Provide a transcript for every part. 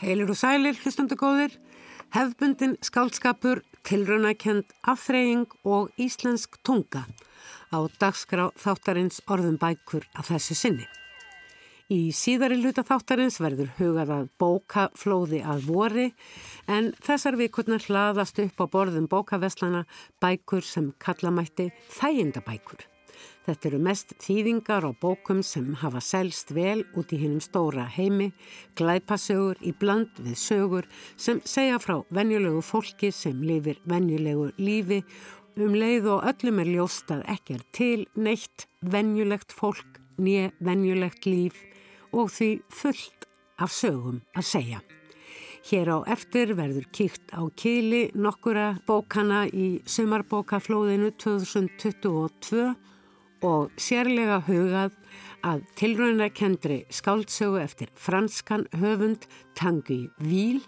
Heilir og sælir, hlustundu góðir, hefbundin skálskapur, tilraunakend afþreying og íslensk tunga á dagskrá þáttarins orðum bækur að þessu sinni. Í síðari hluta þáttarins verður hugað að bókaflóði að vori en þessar vikurnar hlaðast upp á borðum bókaveslana bækur sem kallamætti þægindabækur. Þetta eru mest þýðingar og bókum sem hafa selst vel út í hinnum stóra heimi, glæpasögur í bland við sögur sem segja frá venjulegu fólki sem lifir venjulegu lífi um leið og öllum er ljóstað ekki er til neitt venjulegt fólk, nýja venjulegt líf og því fullt af sögum að segja. Hér á eftir verður kýkt á kili nokkura bókana í sumarbókaflóðinu 2022 og sérlega hugað að tilraunarkendri skáldsögu eftir franskan höfund Tanguy Víl.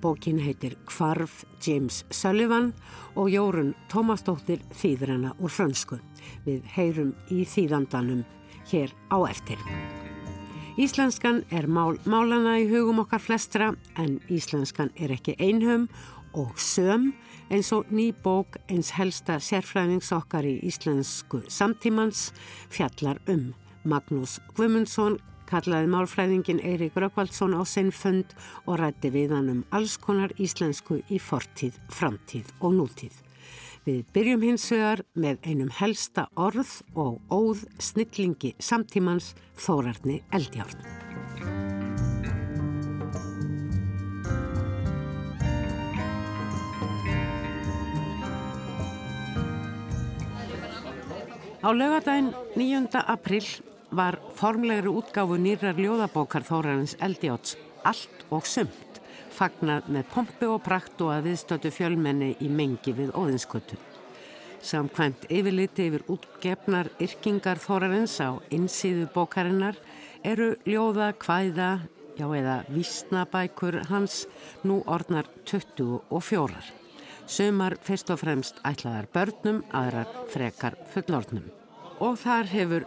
Bókin heitir Kvarf James Sullivan og Jórun Tómasdóttir þýður hana úr fransku. Við heyrum í þýðandanum hér á eftir. Íslenskan er mál málana í hugum okkar flestra en íslenskan er ekki einhum og söm eins og ný bók eins helsta sérfræðingsokkar í íslensku samtímans fjallar um. Magnús Guimundsson kallaði málfræðingin Eirik Rökkvaldsson á sinn fund og rætti við hann um alls konar íslensku í fortíð, framtíð og nútíð. Við byrjum hins vegar með einum helsta orð og óð snillingi samtímans Þórarni Eldjárn. Á lögadaginn 9. april var formlegri útgáfu nýrar ljóðabókar Þórarins Eldjáts Allt og sumt fagnat með pompi og prakt og að viðstötu fjölmenni í mengi við óðinskötu. Samkvæmt yfirliti yfir útgefnar yrkingar Þórarins á insýðu bókarinnar eru ljóða, kvæða, já eða vísnabækur hans nú orðnar 24. Sumar fyrst og fremst ætlaðar börnum, aðrar frekar fullornum. Og þar hefur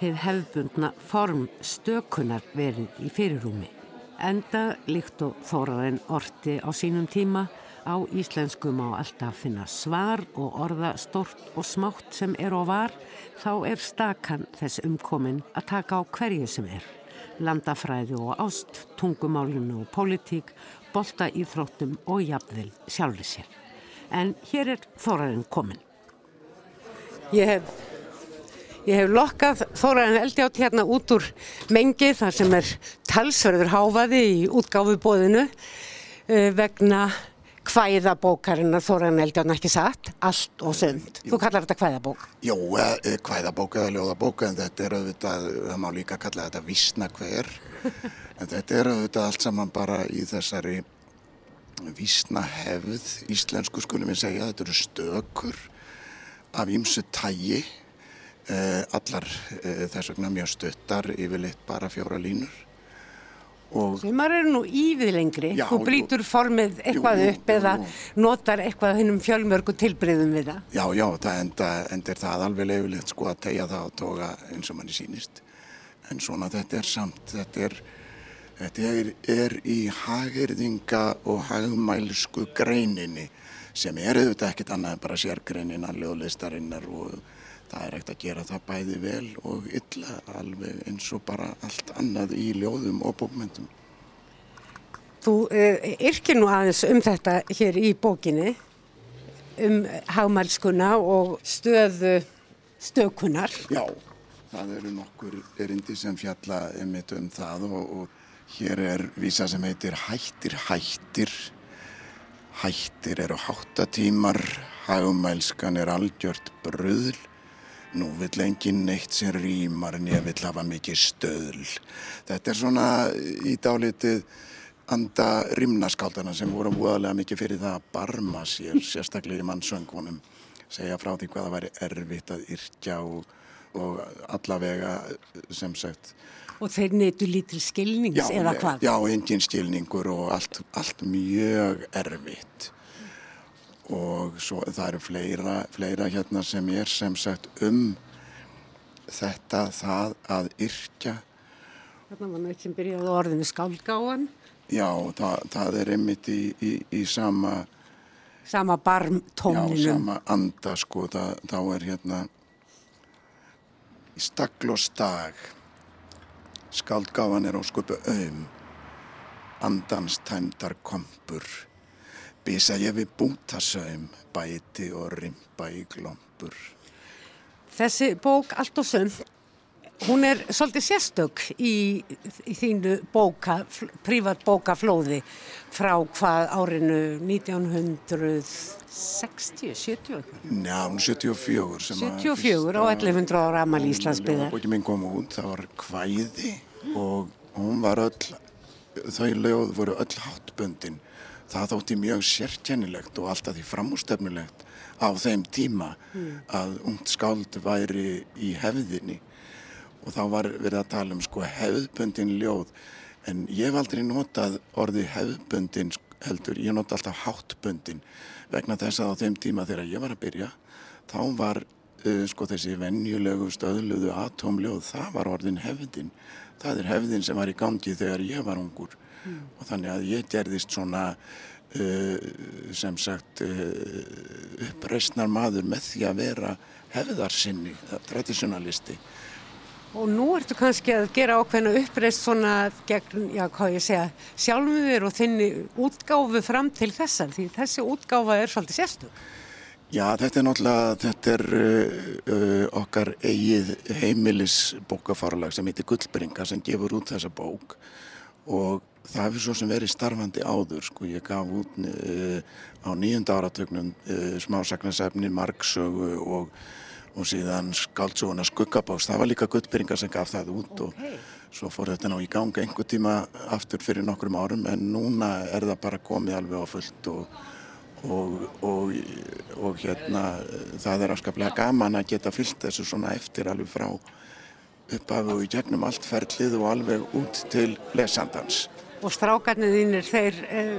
heið hefðbundna form stökunar verið í fyrirrúmi. Enda líkt og þóraðin orti á sínum tíma á íslenskum á alltaf finna svar og orða stort og smátt sem er og var, þá er stakan þess umkomin að taka á hverju sem er. Landafræði og ást, tungumálinu og pólitík, bolta íþróttum og jafnvel sjálfur sér en hér er Þórarin komin. Ég hef, ég hef lokkað Þórarin Eldjátt hérna út úr mengi þar sem er talsverður háfaði í útgáfubóðinu uh, vegna hvæðabókarinn að Þórarin Eldjátt ekki satt, allt og sönd. Þú kallar þetta hvæðabók? Jó, eh, hvæðabók eða ljóðabók en þetta er auðvitað, það má líka kalla þetta vísna hver en þetta er auðvitað allt saman bara í þessari vísna hefð íslensku skulum við segja, þetta eru stökur af ímsu tægi eh, allar eh, þess vegna mjög stuttar yfirleitt bara fjóra línur. Sumar eru nú ívið lengri. Já, þú brítur jú, formið eitthvað jú, upp jú, eða notar eitthvað hennum fjölmörgu tilbreyðum við það. Já, já, það enda, endir það alveg leifilegt sko að tegja það og toga eins og manni sínist en svona þetta er samt, þetta er Þetta er, er í hagirðinga og hagmælsku greininni sem er auðvitað ekkert annað en bara sérgreinin að ljóðlistarinnar og það er ekkert að gera það bæði vel og illa alveg eins og bara allt annað í ljóðum og bókmyndum. Þú uh, yrkir nú aðeins um þetta hér í bókinni um hagmælskuna og stöðu stökunar. Já, það eru nokkur erindi sem fjalla um það og, og Hér er vísa sem heitir Hættir, hættir. Hættir eru háttatímar, hagumælskan er algjört bröðl. Nú vill engin neitt sem rýmar en ég vill hafa mikið stöðl. Þetta er svona í dálitið anda rimnaskaldana sem voru múðalega mikið fyrir það að barma sér, sérstaklega í mannsöngunum. Segja frá því hvað það væri erfitt að yrkja og, og allavega sem sagt Og þeir neytu lítil skilnings já, eða hvað? Já, engin skilningur og allt, allt mjög erfitt. Og svo það eru fleira, fleira hérna sem er sem sagt um þetta það að yrkja. Þarna var náttúrulega sem byrjaði orðinu skálgáan. Já, það, það er einmitt í, í, í sama, Sama já, barmtóninum. sama anda sko, það, þá er hérna í stagl og stag, skaldgáfan er á sköpu aum, andans tæmdar kompur, bisa ég við bútasaum, bæti og rimpa í glompur. Þessi bók allt og sumt, hún er svolítið sérstök í, í þínu bóka, prívat bókaflóði frá hvað árinu 1960, 70 eitthvað. Já, hún er 74 sem að 74 á 1100 ára amal Íslandsbyðar. Ljóðabókin mín kom út, það var kvæði og hún var öll, þau ljóð voru öll háttböndin. Það þótti mjög sérkennilegt og alltaf því framústefnilegt á þeim tíma að ungt skáld væri í hefðinni og þá var verið að tala um sko hefðböndin ljóð. En ég hef aldrei notað orði hefðböndin heldur, ég nota alltaf háttböndin vegna þess að á þeim tíma þegar ég var að byrja þá var uh, sko þessi venjulegu stöðluðu atómljóð, það var orðin hefðin. Það er hefðin sem var í gangi þegar ég var ungur. Og þannig að ég gerðist svona uh, sem sagt uh, uppreisnar maður með því að vera hefðarsinni, traditionalisti Og nú ertu kannski að gera ákveðna uppreist svona gegn, já, hvað ég segja, sjálfum þér og þinni útgáfu fram til þessar, því þessi útgáfa er svolítið sérstök. Já, þetta er náttúrulega, þetta er uh, okkar eigið heimilis bókafarlag sem heitir Gullbringa sem gefur út þessa bók og það hefur svo sem verið starfandi áður, sko, ég gaf út uh, á nýjunda áratögnum uh, smásagnasefni, margsögu og, og síðan skáldsóna skuggabás, það var líka Gullbringa sem gaf það út og Ókei. svo fór þetta ná í ganga einhver tíma aftur fyrir nokkrum árum en núna er það bara komið alveg á fullt og og, og, og hérna það er afskaplega gaman að geta fyllt þessu svona eftir alveg frá upphafi og í gegnum allt ferlið og alveg út til lesandans. Og strákarnir þínir, þeir eh,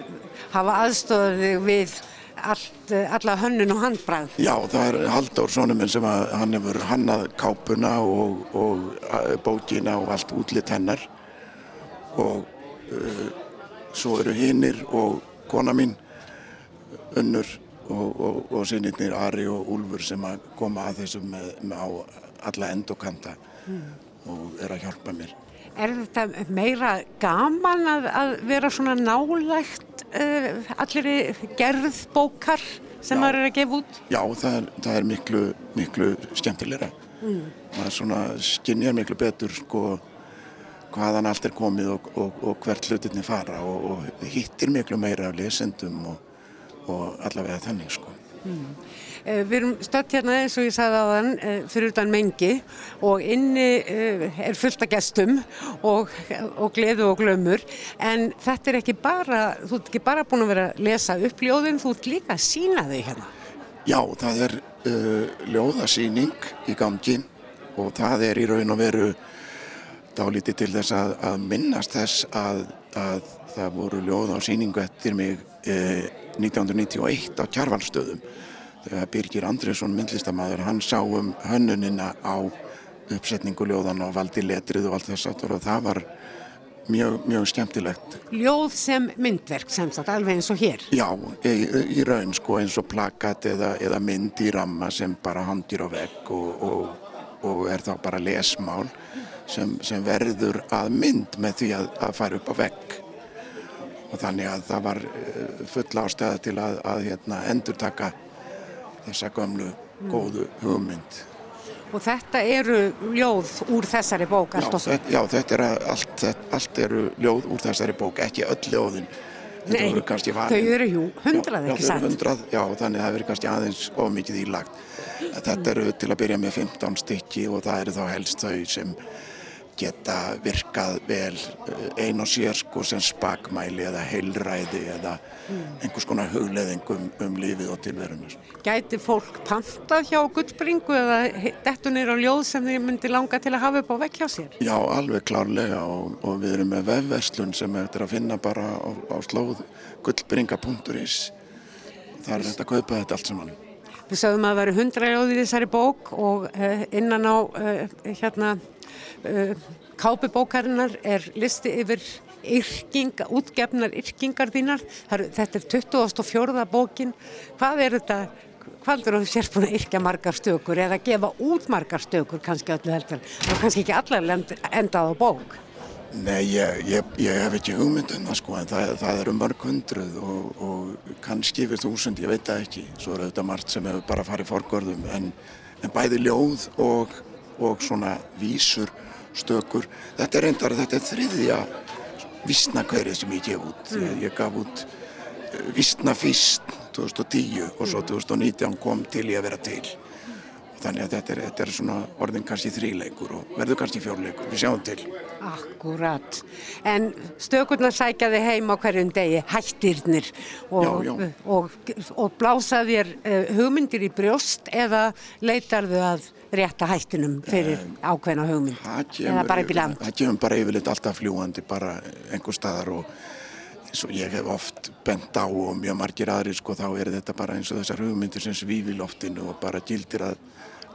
hafa aðstofið við allt, eh, alla hönnun og handbrað. Já, það er Halldór sonum minn sem að hann hefur hannað kápuna og, og uh, bókina og allt útlitt hennar og uh, svo eru hinnir og kona mín unnur og, og, og sinirnir Ari og Úlfur sem að koma að þessu með, með á alla endokanta og er að hjálpa mér. Er þetta meira gaman að, að vera svona nálægt uh, allir gerð bókar sem maður er að gefa út? Já, það er, það er miklu, miklu skemmtilegra. Maður svona skinnjar miklu betur sko hvaðan allt er komið og, og, og hvert hlutinni fara og, og hittir miklu meira af lesendum og, og allavega þannig sko. Eh, Við erum stödd hérna eins og ég sagði á þann fyrir utan mengi og inni eh, er fullt af gestum og, og gleðu og glömmur en þetta er ekki bara, þú ert ekki bara búin að vera að lesa upp ljóðin, þú ert líka að sína þau hérna. Já, það er uh, ljóðasýning í gangi og það er í raun og veru dálítið til þess að, að minnast þess að, að það voru ljóð á sýningu eftir mig uh, 1991 á Kjarvalstöðum þegar Birgir Andriðsson myndlistamæður hann sá um hönnunina á uppsetningu ljóðan og valdi letrið og allt þess aftur og það var mjög, mjög skemmtilegt Ljóð sem myndverk sem sagt, alveg eins og hér. Já, í, í raun sko eins og plakat eða, eða mynd í ramma sem bara hangir á vegg og, og, og er þá bara lesmál sem, sem verður að mynd með því að, að fara upp á vegg og þannig að það var eh, full ástæða til að, að hérna, endurtaka þessa gömlu góðu hugmynd. Og þetta eru ljóð úr þessari bók Já, þetta, já, þetta er allt, þetta, allt eru ljóð úr þessari bók, ekki öll ljóðin. Nei, þau eru jú, hundrað ekki já, þau satt. eru hundrað, já, þannig að það verið kannski aðeins of mikið ílagt. Þetta eru til að byrja með 15 stykki og það eru þá helst þau sem geta virkað vel eh, ein og sér sko sem spakmæli eða heilræði eða einhvers konar hugleðing um, lífið og tilverunum. Gæti fólk pantað hjá gullbringu eða dettunir á ljóð sem þið myndi langa til að hafa upp á vekk hjá sér? Já, alveg klárlega og, og við erum með vefverslun sem er að finna bara á, á slóð gullbringa.is. Það er þetta að kaupa þetta allt saman. Við sögum að það væri hundra ljóð í þessari bók og uh, innan á uh, hérna kápubókarinnar er listi yfir yrking, útgefnar yrkingar þínar. Þetta er 24. bókin. Hvað er þetta, hvað er þú sérst búin að yrkja margar stökur eða gefa út margar stökur kannski öllu heldur? Það er kannski ekki allar endað á bók. Nei, ég, ég, ég hef ekki hugmyndun það sko, en það, það eru mörg hundruð og, og kannski yfir þúsund, ég veit það ekki. Svo eru þetta margt sem hefur bara farið fórgörðum, en, en bæði ljóð og, og svona vísur stökur. Þetta er reyndar, þetta er þriðja vissnakverið sem ég gef út. Mm. Ég, gaf út eh, vissna fyrst 2010 og svo 2019 kom til ég að vera til. Þannig að þetta er, þetta er svona orðin kannski þrýleikur og verður kannski fjórleikur. Við sjáum til. Akkurat. En stökurnar sækjaði heim á hverjum degi, hættirnir og, já, já. og, og blásaði þér uh, hugmyndir í brjóst eða leitarðu að rétta hættinum fyrir um, ákveðna hugmynd kemur, eða bara í land? Það kemur bara yfirleitt alltaf fljúandi bara einhver staðar og eins og ég hef oft bent á og mjög margir aðri sko þá er þetta bara eins og þessar hugmyndir sem svífi loftinu og bara gildir að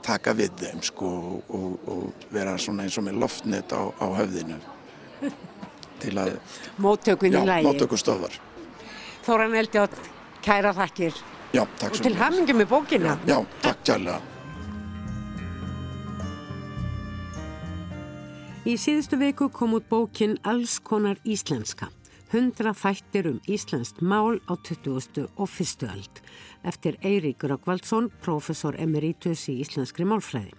taka við þeim sko og, og vera svona eins og með loftnet á, á höfðinu til að móttökunni lægi móttökustofar Þóran Eldjátt, kæra þakkir Já, takk og til hamingi með bókina Já, takk kærlega Í síðustu viku kom út bókin Alls konar íslenska. 100 þættir um íslenskt mál á 20. og 1. öld eftir Eirík Röggvaldsson, professor emeritus í íslenskri málfræði.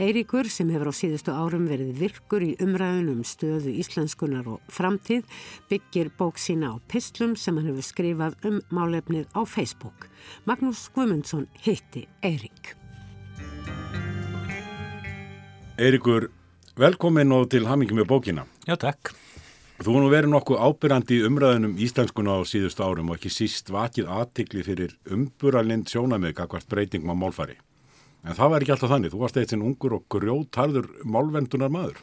Eiríkur sem hefur á síðustu árum verið virkur í umræðunum stöðu íslenskunar og framtíð byggir bók sína á pislum sem hann hefur skrifað um málefnið á Facebook. Magnús Guimundsson hitti Eirík. Eiríkur Velkomin og til hamingi með bókina. Já, takk. Þú var nú verið nokkuð ábyrrandi umræðinum íslenskuna á síðust árum og ekki síst vakið aðtikli fyrir umburalind sjónamið kakvart breytingum á málfari. En það var ekki alltaf þannig. Þú varst eitt sinn ungur og grjótarður málvendunar maður.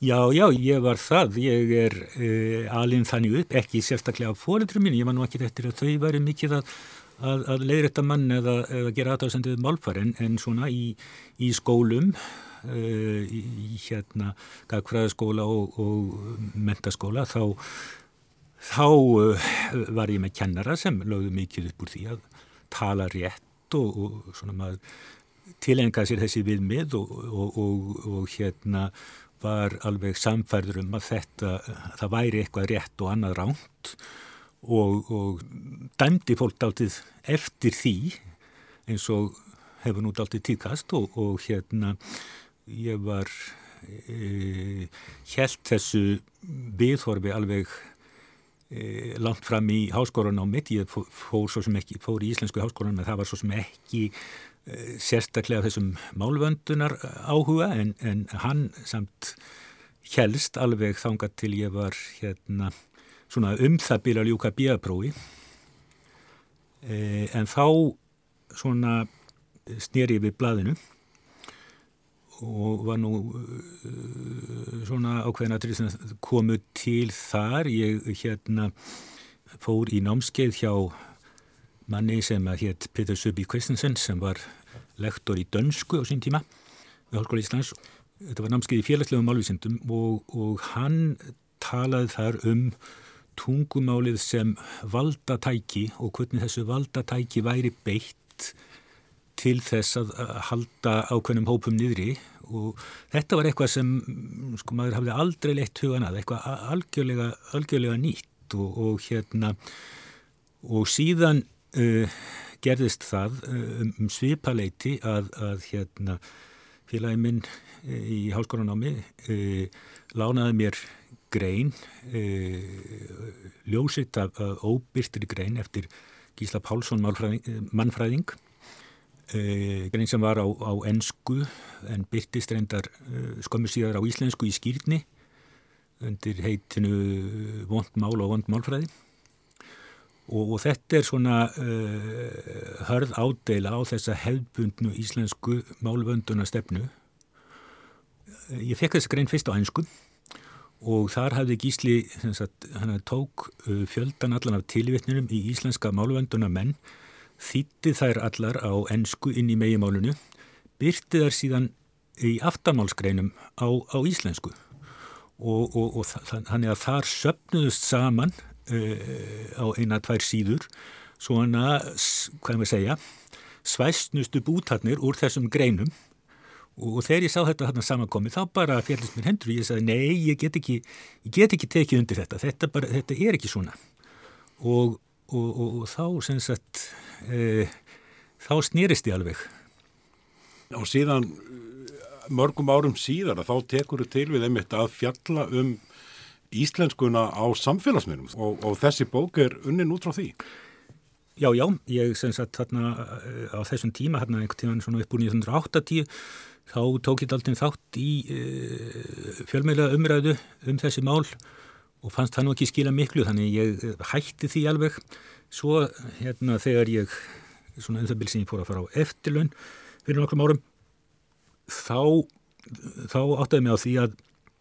Já, já, ég var það. Ég er uh, alinn þannig upp, ekki sérstaklega á fórildrum mín. Ég var nú ekki eftir að þau væri mikið að, að, að leiðrætta mann eða, eða gera aðtáðsendið málfari en, en svona í, í skólum uh, í, í hérna gagfræðaskóla og, og mentaskóla þá, þá uh, var ég með kennara sem lögðu mikið upp úr því að tala rétt og, og svona maður tilenga sér þessi viðmið og, og hérna var alveg samfærður um að þetta, það væri eitthvað rétt og annað ránt og, og dæmdi fólk áltið eftir því eins og hefur nút áltið tíkast og, og hérna ég var e, helt þessu viðhorfi alveg e, langt fram í háskóran á mitt, ég fór, fór, ekki, fór í íslensku háskóran en það var svo sem ekki e, sérstaklega þessum málvöndunar áhuga en, en hann samt helst alveg þangað til ég var hérna svona um það byrja að ljúka bíaprófi e, en þá svona snýri við blaðinu og var nú uh, svona ákveðin að komu til þar. Ég hérna fór í námskeið hjá manni sem að hétt Peter Söby Kristensen sem var lektor í dönsku á sín tíma við Hálskóla Íslands. Þetta var námskeið í félagslegum málvísindum og, og hann talaði þar um tungumálið sem valdatæki og hvernig þessu valdatæki væri beitt til þess að halda ákveðnum hópum niðri. Og þetta var eitthvað sem sko maður hafði aldrei leitt hugan að eitthvað algjörlega, algjörlega nýtt og, og hérna og síðan uh, gerðist það uh, um svipaleiti að, að hérna félagi minn uh, í hálskóranámi uh, lánaði mér grein uh, ljósitt af, óbyrstri grein eftir Gísla Pálsson mannfræðing Uh, grein sem var á, á ennsku en byrtist reyndar uh, skömmur síðar á íslensku í skýrni undir heitinu vond mál og vond málfræði. Og, og þetta er svona uh, hörð ádela á þessa hefbundnu íslensku málvönduna stefnu ég fekk þess grein fyrst á ennsku og þar hafði Gísli sagt, hann tók fjöldan allan af tilvittnunum í íslenska málvönduna menn þýtti þær allar á ennsku inn í megimálunu, byrti þær síðan í aftamálsgreinum á, á íslensku. Og, og, og þannig að þar söpnuðust saman uh, á eina, tvær síður svona, hvað maður segja svæstnustu bútarnir úr þessum greinum. Og þegar ég sá þetta þarna samankomið þá bara fjallist mér hendur og ég sagði nei, ég get ekki, ég get ekki tekið undir þetta. Þetta, bara, þetta er ekki svona. Og, og þá sem sagt e, þá snýrist ég alveg. Og síðan mörgum árum síðar þá tekur þú til við einmitt að fjalla um íslenskuna á samfélagsmiðlum. Og, og þessi bók er unnin út frá því. Já, já, ég sem sagt þarna eh, á þessum tíma, hérna einhvern tíman svona upp úr 1980 þá tók ég alltaf þátt í e, fjölmeila umræðu um þessi mál. og fannst það nú ekki skila miklu þannig ég eh, hætti því alveg. Svo hérna þegar ég svona um það sem ég fór að fara á eftirlun fyrir nokkrum árum þá, þá áttaði mig á því að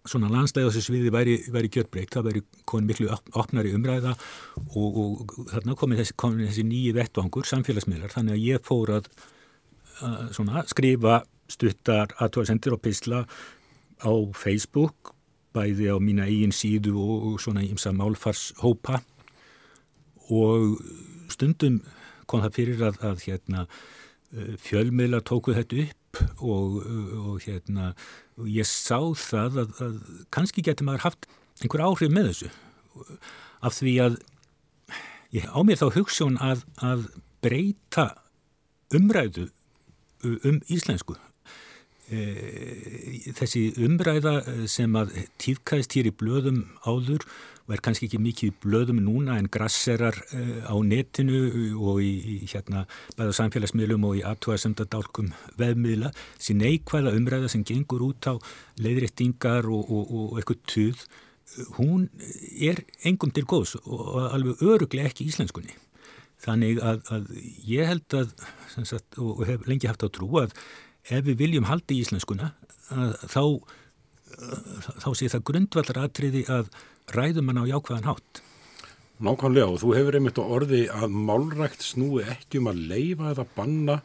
svona landslega þessu sviði væri, væri gjörbreykt, það væri komin miklu opnari umræða og, og þarna komin þessi, þessi nýji vettvangur, samfélagsmiðlar, þannig að ég fór að, að svona, skrifa stuttar aðtóðasendir og pisla á Facebook, bæði á mína eigin síðu og, og svona ímsa málfarshópa. Og stundum kom það fyrir að, að hérna, fjölmiðlar tóku þetta upp og, og hérna ég sá það að, að kannski getur maður haft einhver áhrif með þessu. Af því að ég á mér þá hugssjón að, að breyta umræðu um íslensku þessi umræða sem að tíðkæðist hér í blöðum áður og er kannski ekki mikið blöðum núna en grasserar uh, á netinu og í, í hérna bæða samfélagsmiðlum og í aðtúaðsendadálkum veðmiðla, þessi neikvæða umræða sem gengur út á leiðréttingar og, og, og eitthvað tuð hún er engum til góðs og alveg öruglega ekki íslenskunni. Þannig að, að ég held að sagt, og hef lengi haft á trú að ef við viljum haldi íslenskuna þá þá sé það grundvallar atriði að ræðum hann á jákvæðan hátt. Nákvæmlega og þú hefur einmitt á orði að málrækt snúi ekki um að leifa eða banna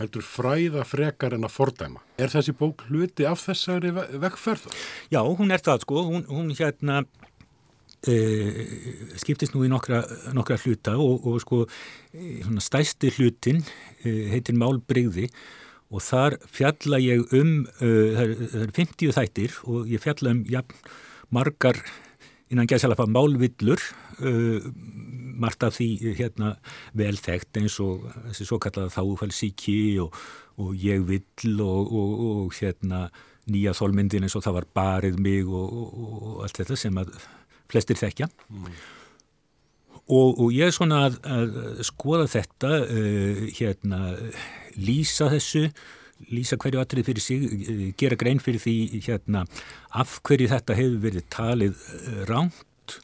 heldur fræða frekar en að fordæma. Er þessi bók hluti af þessari vekkferð? Já, hún er það sko, hún, hún hérna e, skiptist nú í nokkra, nokkra hluta og, og sko e, stæsti hlutin e, heitir Málbreyði og þar fjalla ég um, uh, það er 50 þættir og ég fjalla um ja, margar innan gæðsalapa málvillur uh, margt af því hérna velþægt eins og þessi svo kallaða þáfælsíki og, og ég vill og, og, og hérna nýja þólmyndin eins og það var barið mig og allt þetta sem að flestir þekkja mm. og ég er svona að, að skoða þetta uh, hérna lýsa þessu lýsa hverju atrið fyrir sig, eh, gera grein fyrir því hérna af hverju þetta hefur verið talið eh, ránt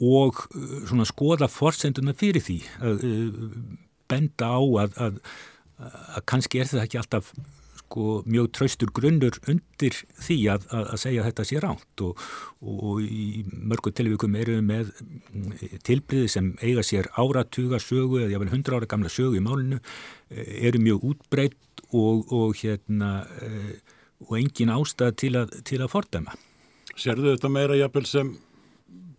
og eh, svona skoða forsenduna fyrir því að benda á að, að, að kannski er þetta ekki alltaf sko mjög traustur grunnur undir því að, að segja að þetta sé ránt og, og í mörgu tilvíkum eru við með mm, tilbriði sem eiga sér áratuga sögu eða jáfnvel hundra ára gamla sögu í málinu eru mjög útbreytt og, og hérna uh, og engin ástæð til að, til að fordæma. Serðu þetta meira jafnvel sem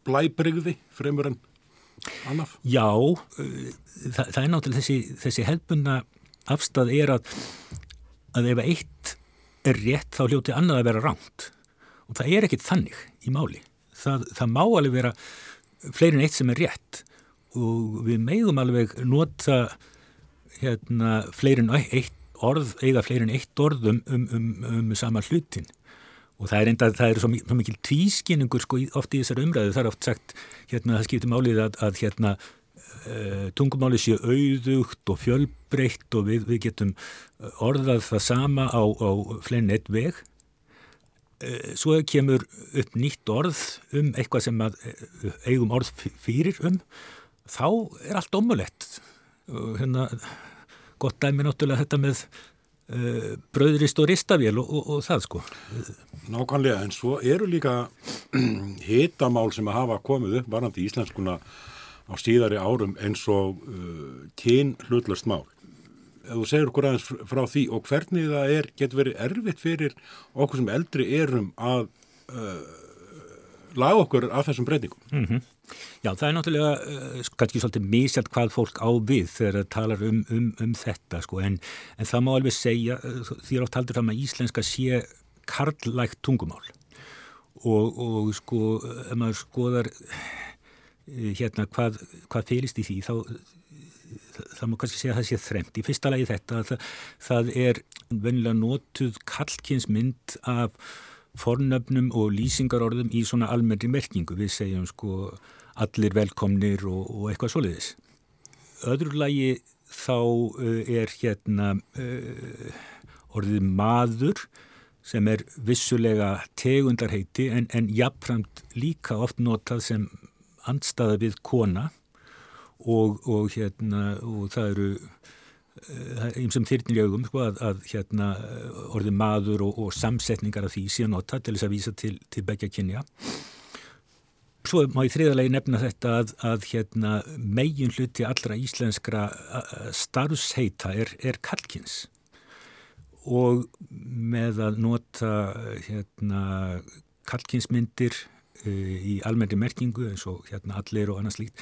blæbrigði fremur en annaf? Já, uh, það, það er náttúrulega þessi, þessi helbunna afstæð er að, að ef eitt er rétt þá hljóti annað að vera ránt og það er ekkit þannig í máli. Það, það má alveg vera fleirin eitt sem er rétt. Og við meðum alveg nota hérna fleirin eitt orð, eiga fleiri en eitt orð um, um, um, um sama hlutin. Og það er enda, það er svo mikil, tvískinningur sko oft í þessar umræðu, það er oft sagt hérna það skiptir málið að, að hérna tungumáli séu auðugt og fjölbreytt og við, við getum orðað það sama á, á flein eitt veg uh, svo kemur upp nýtt orð um eitthvað sem að eigum orð fyrir um. Þá er allt omulett og hérna gott dæmi náttúrulega þetta með uh, bröðrist og ristavél og, og, og það sko. Nákvæmlega, en svo eru líka hitamál sem að hafa komið upp varandi íslenskuna á síðari árum eins og uh, kyn hlutlast mál. Ef þú segir okkur aðeins frá því og hvernig það er, getur verið erfitt fyrir okkur sem eldri erum að uh, laga okkur af þessum breytingum. Mm -hmm. Já, það er náttúrulega uh, kannski svolítið mísjalt hvað fólk á við þegar það talar um, um, um þetta sko, en, en það má alveg segja uh, er oft haldur fram að íslenska sé karlægt tungumál og, og sko, ef maður skoðar hérna hvað, hvað fylist í því þá það má kannski segja að það sé þremt. Í fyrsta lagi þetta það, það er venilega notuð kallkynsmynd af fornöfnum og lýsingarorðum í svona almenni merkingu. Við segjum sko allir velkomnir og, og eitthvað soliðis. Öðru lagi þá uh, er hérna uh, orðið maður sem er vissulega tegundarheiti en, en jafnframt líka oft notað sem andstaða við kona og, og hérna og það eru einsum þyrnir í augum sko, að, að hérna, orði maður og, og samsetningar af því síðan nota til þess að vísa til, til begja kynja. Svo má ég þriðalegi nefna þetta að, að hérna, megin hluti allra íslenskra starfsheita er, er kalkins og með að nota hérna, kalkinsmyndir í almenni merkingu eins og hérna, allir og annars líkt,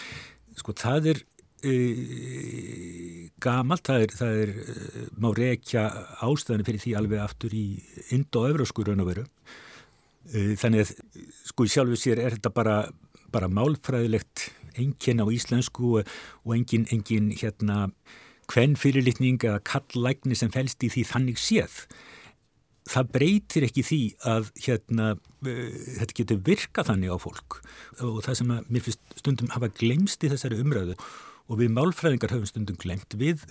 sko það er Uh, gamalt, það er, það er uh, má reykja ástæðinu fyrir því alveg aftur í indo-övrasku raun og veru. Uh, þannig að sko í sjálfu sér er þetta bara, bara málfræðilegt engin á íslensku og, og engin, hérna hvern fyrirlitning eða kallægni sem fælst í því þannig séð það breytir ekki því að hérna, þetta getur virka þannig á fólk og það sem að mér finnst stundum hafa glemst í þessari umræðu og við málfræðingar höfum stundum glemt. Við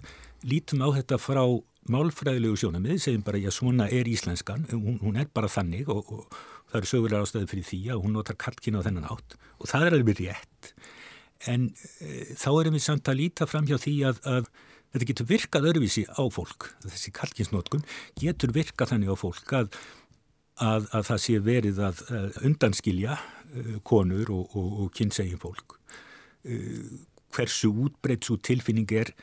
lítum á þetta frá málfræðilegu sjónamið, segjum bara, já, svona er íslenskan, hún, hún er bara þannig og, og það eru sögulega ástæði fyrir því að hún notar kalkina á þennan átt og það er alveg rétt. En e, þá erum við samt að líta fram hjá því að, að þetta getur virkað öruvísi á fólk, þessi kalkinsnótkun getur virkað þannig á fólk að, að, að það sé verið að undanskilja uh, konur og, og, og kynsegjum fólk. Uh, hversu útbreytt svo tilfinning er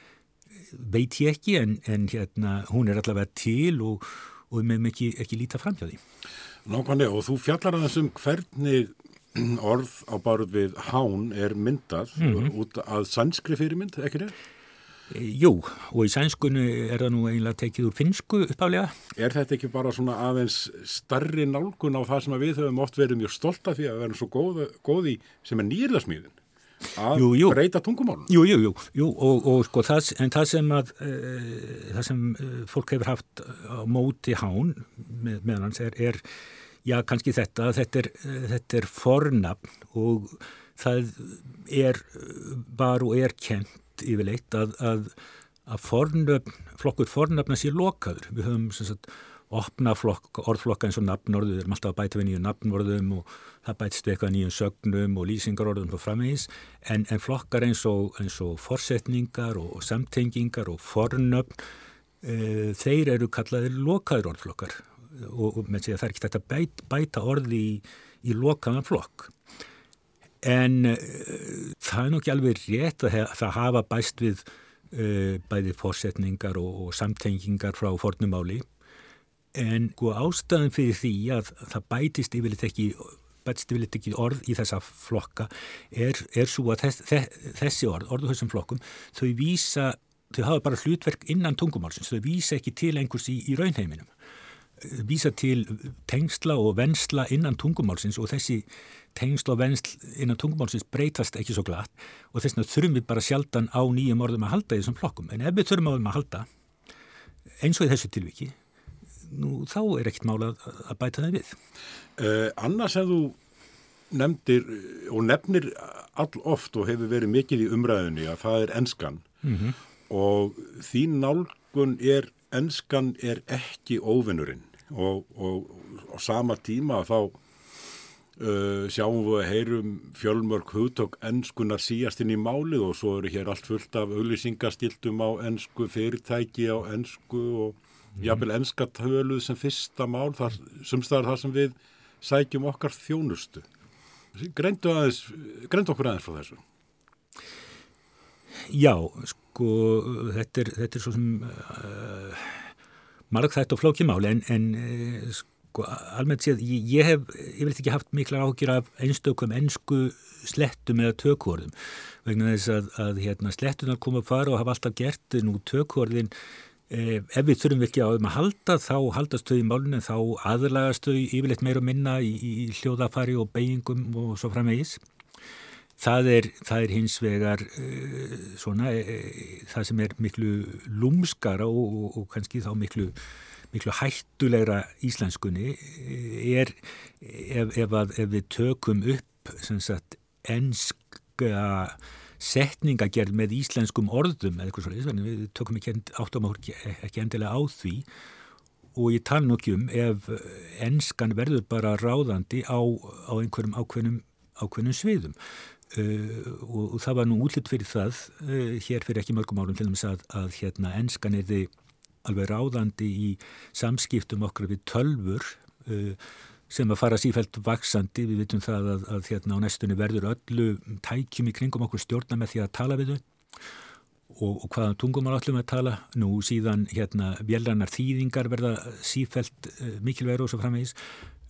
veit ég ekki en, en hérna, hún er allavega til og, og við meðum ekki, ekki líta fram hjá því. Nákvæmlega og þú fjallar að þessum hvernig orð á barð við hán er myndað mm -hmm. út að sænskri fyrirmynd, ekki það? Jú, og í sænskunni er það nú eiginlega tekið úr finsku uppálega. Er þetta ekki bara svona aðeins starri nálgun á það sem við höfum oft verið mjög stolt af því að við erum svo góð, góði sem er nýrðasmíðin? að jú, jú. breyta tungumálun Jú, jú, jú, jú og, og sko það, en það sem að e, það sem e, fólk hefur haft á móti hán með, með hans er, er já, kannski þetta þetta er, þetta er fornafn og það er var og er kent yfirleitt að, að, að fornöfn, flokkur fornafna sé lokaður. Við höfum sagt opna flokk, orðflokka eins og nafnorðu, við erum alltaf að bæta við nýju nafnorðum og það bætist við eitthvað nýjum sögnum og lýsingarorðum og framvegis. En, en flokkar eins og, eins og forsetningar og, og samtengingar og fornöfn e, þeir eru kallaðir lokaður orðflokkar. Og, og því að það er ekki þetta bæt, bæta orði í, í lokaðan flokk en e, það er nú ekki alveg rétt að það hafa bæst við e, bæði forsetningar og samtengingar frá fornumáli en sko ástæðan fyrir því að það bætist yfirleitt ekki, bætist yfirleitt ekki orð í þessa flokka er, er svo að þess, þessi orð, orðu þessum flokkum, þau vísa, þau hafa bara hlutverk innan tungumálsins, þau vísa ekki til einhvers í, í raunheiminum vísa til tengsla og vensla innan tungumálsins og þessi tengsla og vensl innan tungumálsins breytast ekki svo glatt og þess vegna þurfum við bara sjaldan á nýjum orðum að halda í þessum flokkum en ef við þurfum á þeim að halda eins og í þessu tilviki nú þá er ekkert mála að bæta það við. Uh, annars að þú nefndir og nefnir all oft og hefur verið mikið í umræðinni að það er enskan mm -hmm. og þín nálgun er enskan er ekki óvinnurinn og, og á sama tíma þá Uh, sjáum við að heyrum fjölmörk hugtokk ennskunar síast inn í málið og svo eru hér allt fullt af auðlýsingastiltum á ennsku fyrirtæki á ennsku og jábel ennska töluð sem fyrsta mál þar, sumstaðar þar sem við sækjum okkar þjónustu. Greindu, aðeins, greindu okkur aðeins frá þessu. Já, sko þetta er, þetta er svo sem uh, marg þetta og flókimál en, en uh, sko, almennt séð, ég, ég hef yfirleitt ekki haft mikla ágjur af einstökum ennsku slettum eða tökvorðum vegna þess að, að hérna, slettunar koma að fara og hafa alltaf gert nú tökvorðin eh, ef við þurfum ekki á um að halda þá haldast þau í málunum þá aðlagast þau yfirleitt meira minna í, í hljóðafari og beigingum og svo framvegis Það er, það er hins vegar uh, svona, uh, það sem er miklu lúmskara og, og, og kannski þá miklu, miklu hættulegra íslenskunni er ef, ef, að, ef við tökum upp sagt, enska setningagerð með íslenskum orðum eða eitthvað svolítið, við tökum ekki áttum ekki endilega á því. Og ég tala nú ekki um ef enskan verður bara ráðandi á, á einhverjum ákveðnum, ákveðnum sviðum og, og það var nú útlitt fyrir það uh, hér fyrir ekki mörgum árum til dæmis að, að hérna ennskan er þið alveg ráðandi í samskiptum okkar við tölfur uh, sem að fara sífælt vaksandi við vitum það að, að hérna á næstunni verður öllu tækjum í kringum okkur stjórna með því að tala við þau. Og, og hvaðan tungum er allum að tala? Nú síðan hérna vélrannar þýðingar verða sífælt mikilvægur og svo framvegis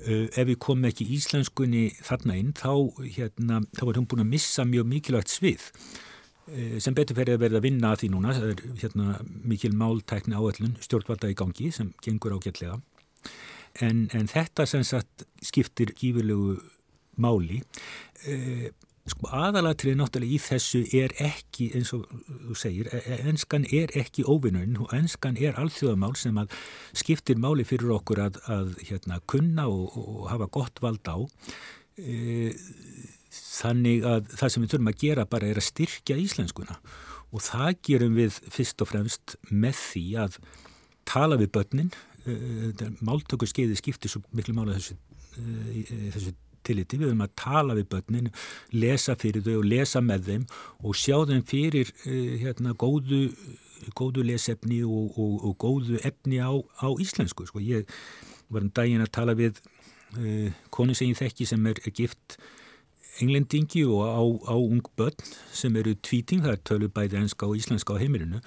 ef við komum ekki íslenskunni þarna inn þá, hérna, þá er hún búin að missa mjög mikilvægt svið. Uh, sem betur fyrir að verða að vinna að því núna það er hérna, mikil máltækni áallun stjórnvalda í gangi sem gengur ágætlega. En, en þetta sem sagt skiptir gífurlegu máli. Uh, Sko aðalatrið náttúrulega í þessu er ekki, eins og þú segir, e, e, er ekki óvinnurinn og enskan er alþjóðamál sem að skiptir máli fyrir okkur að, að hérna, kunna og, og hafa gott vald á. E, þannig að það sem við þurfum að gera bara er að styrkja íslenskuna og það gerum við fyrst og fremst með því að tala við börnin. E, máltöku skeiði skiptir svo miklu mála þessu, e, þessu tilliti, við höfum að tala við börnin, lesa fyrir þau og lesa með þeim og sjá þeim fyrir uh, hérna góðu, góðu lesefni og, og, og góðu efni á, á íslensku. Sko. Ég var um daginn að tala við uh, konu sem ég þekki sem er, er gift englendingi og á, á ung börn sem eru tvíting, það er tölu bæði enska og íslenska á heimilinu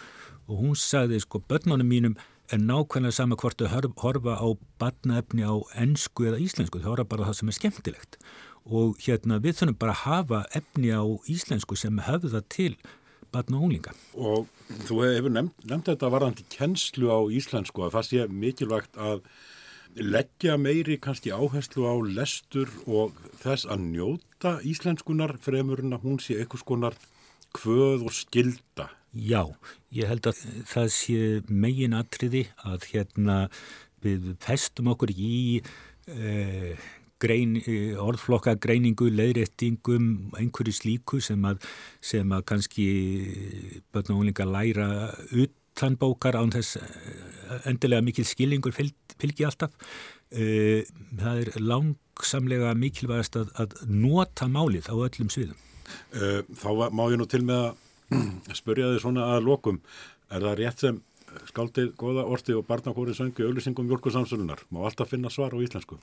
og hún sagði sko börnunum mínum er nákvæmlega sama hvort þau horfa á batnaefni á ennsku eða íslensku, þau horfa bara það sem er skemmtilegt og hérna við þurfum bara að hafa efni á íslensku sem höfða til batna og unglinga. Og þú hefur nefnt, nefnt þetta varðandi kennslu á íslensku að það sé mikilvægt að leggja meiri kannski áherslu á lestur og þess að njóta íslenskunar fremurinn að hún sé eitthvað skonar kvöð og skilda Já, ég held að það sé megin atriði að hérna við festum okkur í eh, grein, orðflokka greiningu, leiðréttingum, einhverju slíku sem að, sem að kannski börn og unglingar læra utan bókar án þess endilega mikil skilningur fylgi alltaf. Eh, það er langsamlega mikilvægast að, að nota málið á öllum sviðum. Eh, þá má ég nú til með að spurja þið svona að lokum er það rétt sem skaldið goða orti og barnakóri söngu auðlýsingum mjölkursamsölunar má alltaf finna svar á íslensku?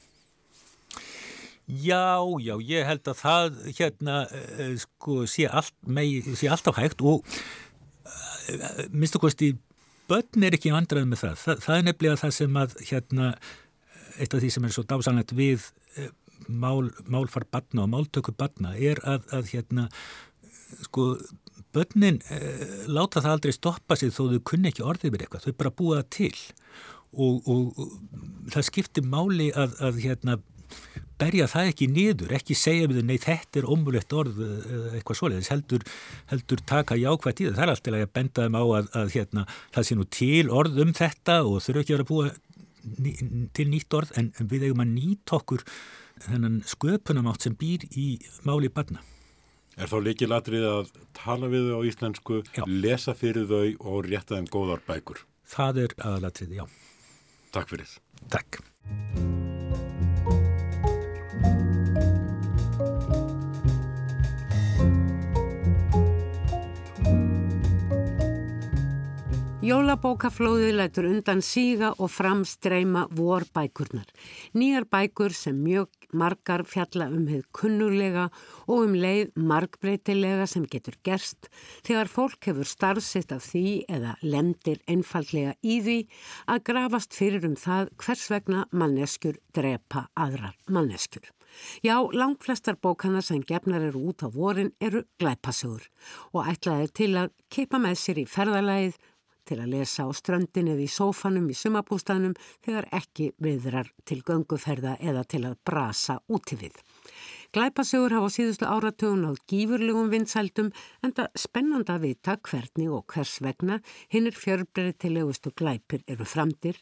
Já, já, ég held að það hérna uh, sko sé allt með, sé alltaf hægt og uh, minnstu kosti börn er ekki vandrað með það. það það er nefnilega það sem að hérna eitt af því sem er svo dásanlegt við mál, málfar barna og máltöku barna er að, að hérna sko börnin eh, láta það aldrei stoppa sig þó þau kunni ekki orðið með eitthvað, þau bara búa það til. Og, og, og það skiptir máli að, að hérna, berja það ekki niður, ekki segja við þau nei þetta er ómulett orð eða eitthvað svoleiðis, heldur, heldur taka jákvægt í það, það er alltaf að benda þeim á að, að hérna, það sé nú til orð um þetta og þurfu ekki að vera að búa ný, til nýtt orð en við eigum að nýta okkur þennan sköpunamátt sem býr í máli barna. Er þá líkilatrið að tala við þau á íslensku, já. lesa fyrir þau og rétta þeim góðar bækur? Það er aðalatrið, já. Takk fyrir. Takk. Jólabókaflóðið lætur undan síga og framstreima vorbækurnar. Nýjar bækur sem mjög margar fjalla um heið kunnulega og um leið margbreytilega sem getur gerst þegar fólk hefur starfsitt af því eða lendir einfallega í því að grafast fyrir um það hvers vegna manneskjur drepa aðrar manneskjur. Já, langt flestar bókana sem gefnar eru út á vorin eru glæpasugur og ætlaði til að keipa með sér í ferðalæð til að lesa á ströndin eða í sófanum í sumabústanum þegar ekki viðrar til gönguferða eða til að brasa úti við. Glæpasögur hafa síðustu áratögun á gífurlegum vinsældum en það spennand að vita hvernig og hvers vegna hinn er fjörbreytilegustu glæpir eru framdir,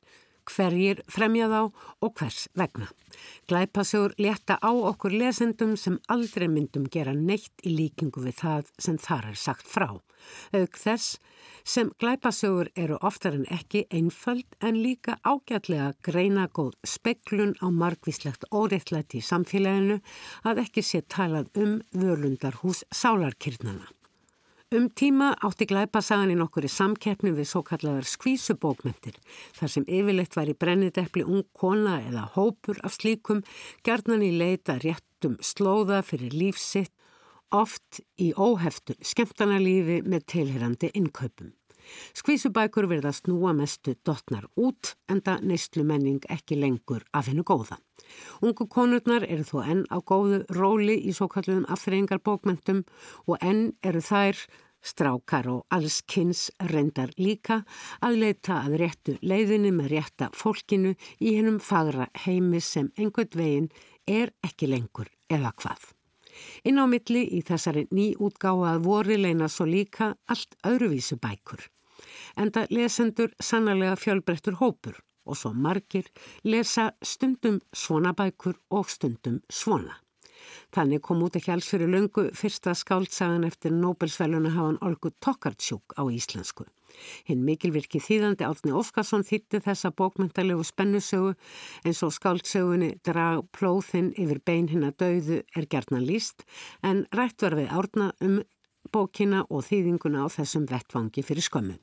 hverjir fremja þá og hvers vegna. Glæpasögur leta á okkur lesendum sem aldrei myndum gera neitt í líkingu við það sem þar er sagt frá. Auk þess sem glæpasögur eru oftar en ekki einföld en líka ágætlega greina góð speklun á margvíslegt óreittlæti í samfélaginu að ekki sé talað um vörlundarhús sálarkirnana. Um tíma átti glæpasagan í nokkur í samkeppni við svo kallar skvísubókmentir þar sem yfirleitt var í brennideppli ung kona eða hópur af slíkum gerðnan í leita réttum slóða fyrir lífsitt oft í óheftu skemmtanalífi með tilherandi innkaupum. Skvísubækur verða snúa mestu dotnar út en það neistlu menning ekki lengur af hennu góða. Ungu konurnar eru þó enn á góðu róli í svo kalluðum afþreyingar bókmentum og enn eru þær strákar og alls kynns reyndar líka að leita að réttu leiðinni með rétta fólkinu í hennum fagra heimi sem einhvern veginn er ekki lengur eða hvað. Inn á milli í þessari nýútgáað voru leina svo líka allt öðruvísu bækur. Enda lesendur sannlega fjölbreyttur hópur og svo margir lesa stundum svona bækur og stundum svona. Þannig kom út ekki alls fyrir löngu fyrsta skáltsagan eftir Nobelsfæluna hafan Olgu Tokartsjúk á íslensku. Hinn mikilvirki þýðandi Átni Óskarsson þýtti þessa bókmyndalegu spennusögu eins og skáltsögunni drag plóðinn yfir bein hinn að dauðu er gerðnan líst en rætt var við árna um bókina og þýðinguna á þessum vettvangi fyrir skömmu.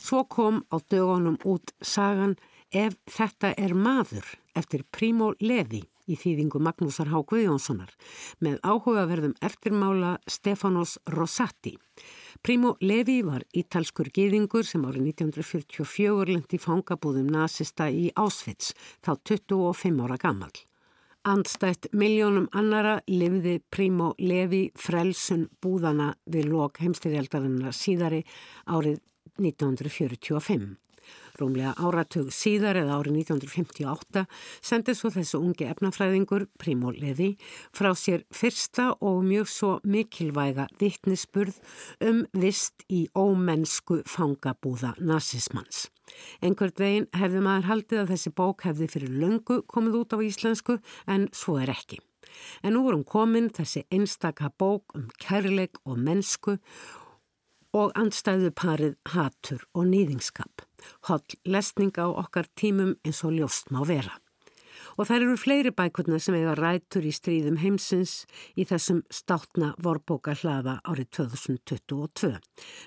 Svo kom á dögunum út sagan Ef þetta er maður eftir Primo Levi í þýðingu Magnúsar Há Guðjónssonar með áhugaverðum eftirmála Stefanos Rosati. Primo Levi var ítalskur gýðingur sem árið 1944 lendi fangabúðum nazista í Ásvits, þá 25 ára gammal. Andstætt miljónum annara lifði Primo Levi frelsun búðana við lok heimstyrjaldarinnar síðari árið 1945. Rúmlega áratug síðar eða árið 1958 sendið svo þessu ungi efnafræðingur, Primo Levi, frá sér fyrsta og mjög svo mikilvæga vittnisspurð um vist í ómennsku fangabúða nazismans. Einhvert veginn hefði maður haldið að þessi bók hefði fyrir löngu komið út á íslensku en svo er ekki. En nú vorum komin þessi einstaka bók um kærleik og mennsku og andstæðu parið hatur og nýðingskap. Holl lesning á okkar tímum eins og ljóst má vera. Og þær eru fleiri bækurna sem eiga rætur í stríðum heimsins í þessum státna vorbóka hlaða árið 2022.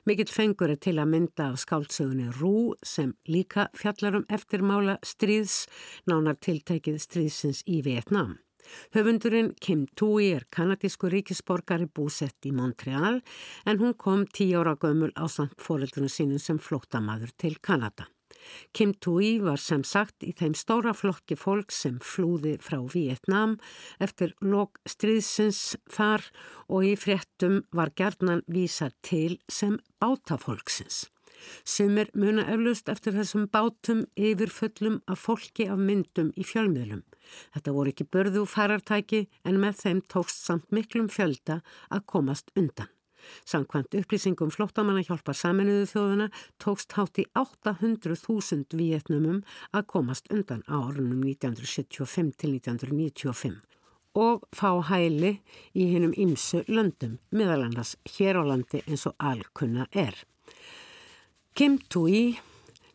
Mikill fengur er til að mynda af skáltsögunni Rú sem líka fjallar um eftirmála stríðs, nánar tiltækið stríðsins í Vietnám. Höfundurinn Kim Tui er kanadísku ríkisborgari búsett í Montreal en hún kom tíu ára gömul á samt fóreldrunu sínum sem flóttamaður til Kanada. Kim Tui var sem sagt í þeim stóra flokki fólk sem flúði frá Vietnám eftir lok stríðsins þar og í fréttum var gerðnan vísa til sem bátafólksins. Sumir muna eflust eftir þessum bátum yfirföllum af fólki af myndum í fjölmiðlum. Þetta voru ekki börðu farartæki en með þeim tókst samt miklum fjölda að komast undan. Samkvæmt upplýsingum flóttamanna hjálpar saminuðu þjóðuna tókst hátt í 800.000 vietnumum að komast undan á árunum 1975 til 1995 og fá hæli í hennum ymsu löndum, meðalannars hér á landi eins og alkunna er. Kim Tui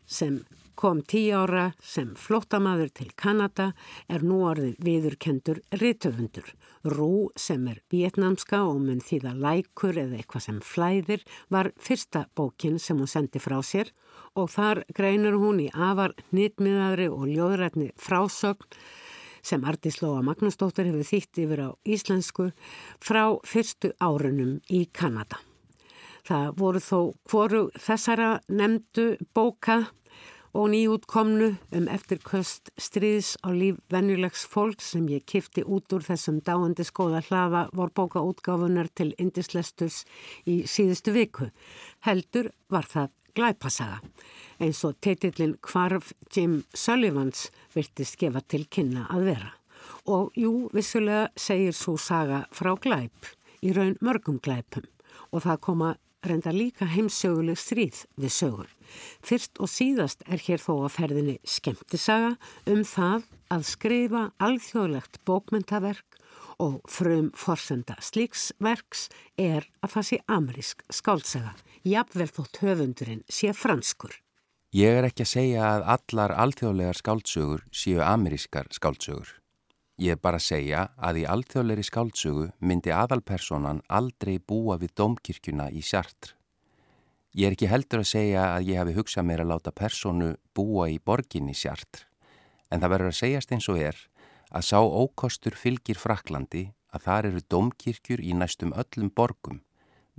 sem kom tíu ára sem flóttamaður til Kanada er nú orðið viðurkendur ritöfundur. Rú sem er vietnamska og mun þýða lækur eða eitthvað sem flæðir var fyrsta bókin sem hún sendi frá sér og þar greinur hún í afar nýttmiðaðri og ljóðrætni frásögn sem Artíslóa Magnúsdóttir hefur þýtt yfir á íslensku frá fyrstu árunum í Kanada. Það voru þó hvoru þessara nefndu bóka og nýjútkomnu um eftirköst stríðs á líf venjulegs fólk sem ég kifti út úr þessum dáandi skóða hlaða vor bókaútgáfunar til Indislesturs í síðustu viku. Heldur var það glæpasaga eins og teitillin Kvarf Jim Sullivans virtist gefa til kynna að vera. Og jú, vissulega segir svo saga frá glæp, í raun mörgum glæpum og það koma reynda líka heimsöguleg stríð við sögur. Fyrst og síðast er hér þó að ferðinni skemmtisaga um það að skrifa alþjóðlegt bókmyndaverk og frum forsenda slíksverks er að það sé amerísk skáltsaga, jafnvel þótt höfundurinn sé franskur. Ég er ekki að segja að allar alþjóðlegar skáltsögur séu amerískar skáltsögur. Ég er bara að segja að í alþjóðleiri skáltsögu myndi aðalpersonan aldrei búa við domkirkjuna í sjartr. Ég er ekki heldur að segja að ég hafi hugsað mér að láta personu búa í borginni sjartr, en það verður að segjast eins og er að sá ókostur fylgir Fraklandi að þar eru domkirkjur í næstum öllum borgum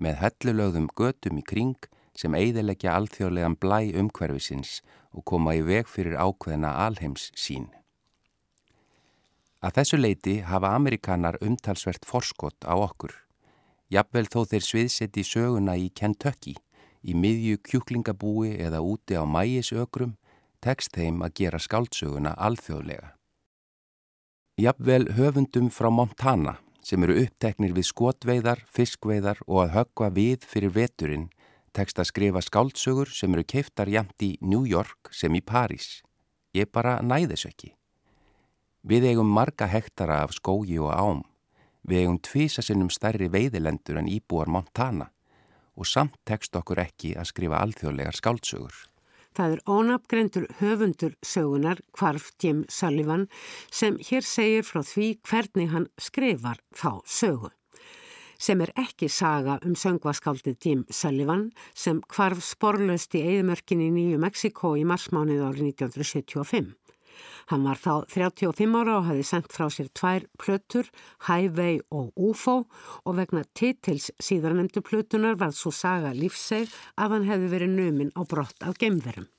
með hellulögðum götum í kring sem eiðilegja alþjóðlegan blæ umhverfisins og koma í veg fyrir ákveðna alheims sín. Að þessu leiti hafa Amerikanar umtalsvert forskott á okkur. Jafnvel þó þeir sviðsetti söguna í Kentucky, í miðju kjúklingabúi eða úti á mægisökrum, tekst þeim að gera skáldsöguna alþjóðlega. Jafnvel höfundum frá Montana sem eru uppteknir við skotveiðar, fiskveiðar og að höggva við fyrir veturinn tekst að skrifa skáldsögur sem eru keiftar jæmt í New York sem í París. Ég bara næðis ekki. Við eigum marga hektara af skógi og ám. Við eigum tvísasinnum stærri veiðilendur en íbúar Montana og samt tekst okkur ekki að skrifa alþjóðlegar skáldsögur. Það er ónafgrendur höfundur sögunar Kvarf Jim Sullivan sem hér segir frá því hvernig hann skrifar þá sögu. Sem er ekki saga um söngvaskáldið Jim Sullivan sem kvarf sporlaust í Eidamörkinni í Nýju Mexiko í marsmánið árið 1975. Hann var þá 35 ára og hafi sendt frá sér tvær plötur, Highway og UFO og vegna titils síðarnemdu plötunar var svo saga lífseg að hann hefði verið numin á brott af gemverum.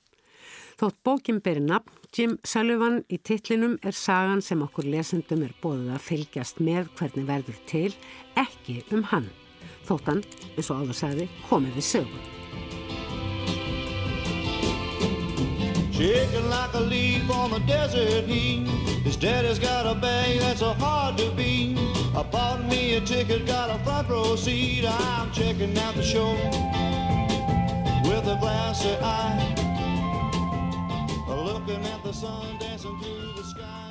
Þótt bókin beri nafn, Jim Sullivan í titlinum er sagan sem okkur lesendum er bóðið að fylgjast með hvernig verður til, ekki um hann. Þótt hann, eins og áður sagði, komið við sögum. Shaking like a leaf on the desert heat His daddy's got a bag that's so hard to beat. I bought me a ticket, got a front row seat. I'm checking out the show With a glassy eye Looking at the sun dancing through the sky?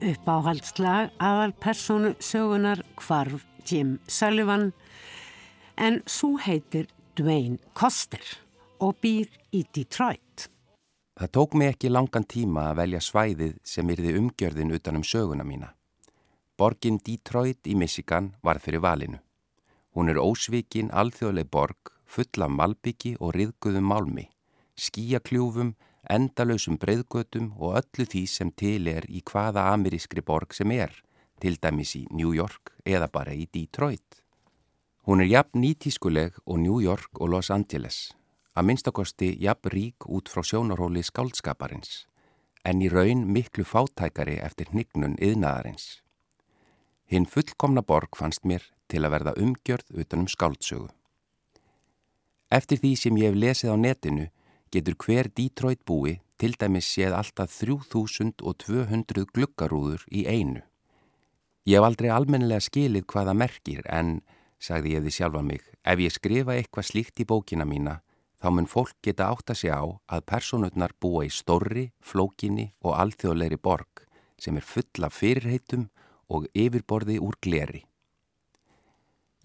Uppáhaldslag aðal personu sögunar kvarf Jim Sullivan en svo heitir Dwayne Koster og býr í Detroit. Það tók mig ekki langan tíma að velja svæðið sem yrði umgjörðin utanum söguna mína. Borgin Detroit í Michigan var fyrir valinu. Hún er ósvíkin, alþjóðleg borg, full af malbyggi og riðguðum málmi, skíakljúfum, endalösum breyðgötum og öllu því sem til er í hvaða amerískri borg sem er, til dæmis í New York eða bara í Detroit. Hún er jafn nýtískuleg og New York og Los Angeles að minnstakosti jafn rík út frá sjónaróli skáldskaparins, en í raun miklu fátækari eftir hnignun yðnaðarins. Hinn fullkomna borg fannst mér til að verða umgjörð utanum skáldsögu. Eftir því sem ég hef lesið á netinu getur hver Detroit búi til dæmis séð alltaf 3200 gluggarúður í einu. Ég hef aldrei almennilega skilið hvaða merkir en, sagði ég því sjálfa mig, ef ég skrifa eitthvað slíkt í bókina mína þá mun fólk geta átt að segja á að personutnar búa í stórri, flókinni og alþjóðleiri borg sem er full af fyrirheitum og yfirborði úr gleri.